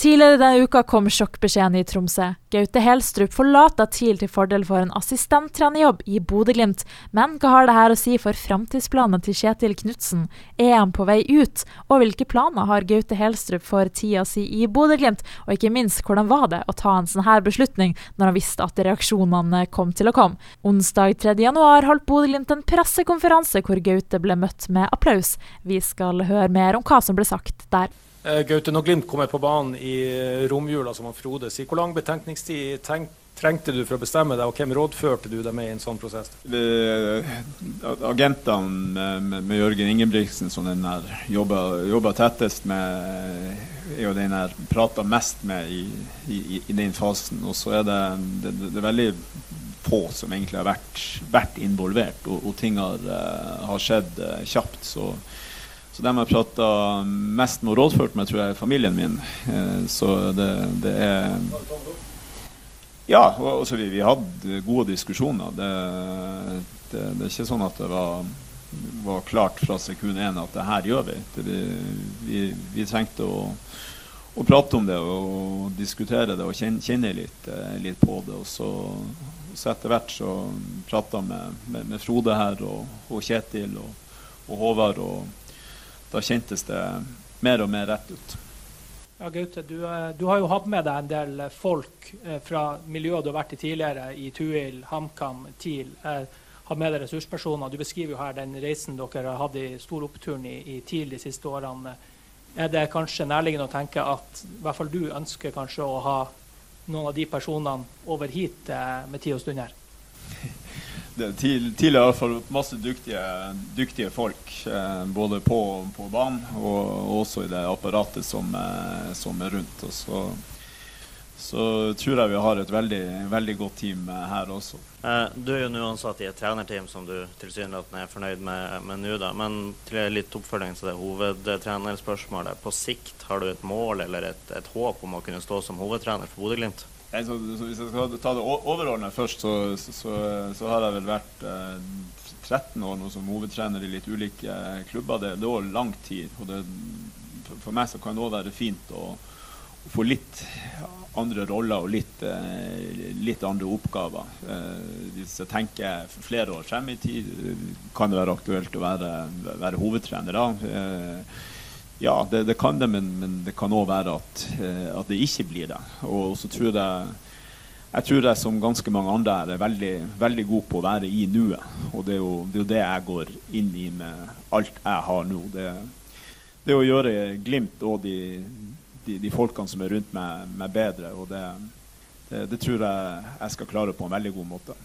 Tidligere denne uka kom sjokkbeskjeden i Tromsø. Gaute Helstrup forlater TIL til fordel for en assistenttrenerjobb i Bodø-Glimt. Men hva har dette å si for framtidsplanene til Kjetil Knutsen? Er han på vei ut? Og hvilke planer har Gaute Helstrup for tida si i Bodø-Glimt? Og ikke minst, hvordan var det å ta en sånn her beslutning når han visste at reaksjonene kom til å komme? Onsdag 3.1 holdt Bodø-Glimt en pressekonferanse hvor Gaute ble møtt med applaus. Vi skal høre mer om hva som ble sagt der. Eh, Gaute, når Glimt kommer på banen i eh, romjula, som han Frode sier, hvor lang betenkningstid trengte du for å bestemme deg, og hvem rådførte du deg med i en sånn prosess? Agentene med, med, Jørgen Ingebrigtsen, som den jobba tettest med, er jo den jeg prata mest med i, i, i, den fasen. Og så er det, det, det, er veldig få som egentlig har vært, vært involvert, og, og ting har, har skjedd kjapt. så så dem jeg prata mest med og rådført med, tror jeg er familien min. Eh, så det, det er Ja, altså vi, vi hadde gode diskusjoner. Det, det, det, er ikke sånn at det var, var klart fra sekund én at det her gjør vi. vi, vi, vi trengte å, å, prate om det og diskutere det og kjenne, kjenne litt, eh, litt, på det. Og så, så etter hvert så prata med, med, med, Frode her og, og Kjetil og, og Håvard. og da kjentes det mer og mer rett ut. Ja, Gaute, du, eh, du, har jo hatt med deg en del folk eh, fra miljøet du har vært i tidligere, i Tuil, HamKam, TIL. Eh, har med deg ressurspersoner. Du beskriver jo her den reisen dere har hatt i stor oppturen i, i TIL de siste årene. Er det kanskje nærliggende å tenke at i hvert fall du ønsker kanskje å ha noen av de personene over hit med tid og stund her? Tidligere iallfall masse dyktige, dyktige folk. Eh, både på, på banen og også i det apparatet som, eh, som er rundt. Og så, så, tror jeg vi har et veldig, veldig godt team eh, her også. Eh, du er jo nå ansatt i et trenerteam som du tilsynelatende er fornøyd med, med nå. da, Men til litt oppfølging til det hovedtrenerspørsmålet. På sikt, har du et mål eller et, et håp om å kunne stå som hovedtrener for Bodø-Glimt? Så, så hvis jeg skal ta det overordnet først, så, så, så, har jeg vel vært eh, 13 år nå som hovedtrener i litt ulike klubber. Det, det er òg lang tid. og det, For meg så kan det òg være fint å, å, få litt andre roller og litt, eh, litt andre oppgaver. Eh, hvis jeg tenker flere år frem i tid, kan det være aktuelt å være, være hovedtrener da. Ja, det, det, kan det, men, men det kan òg være at, eh, at, det ikke blir det. Og så tror jeg jeg tror jeg som ganske mange andre er veldig, veldig god på å være i nuet. Og det er, jo, det er, jo, det jeg går inn i med alt jeg har nå. Det, det å gjøre Glimt og de, de, de, folkene som er rundt meg, meg bedre. Og det, det tror jeg jeg skal klare på en veldig god måte.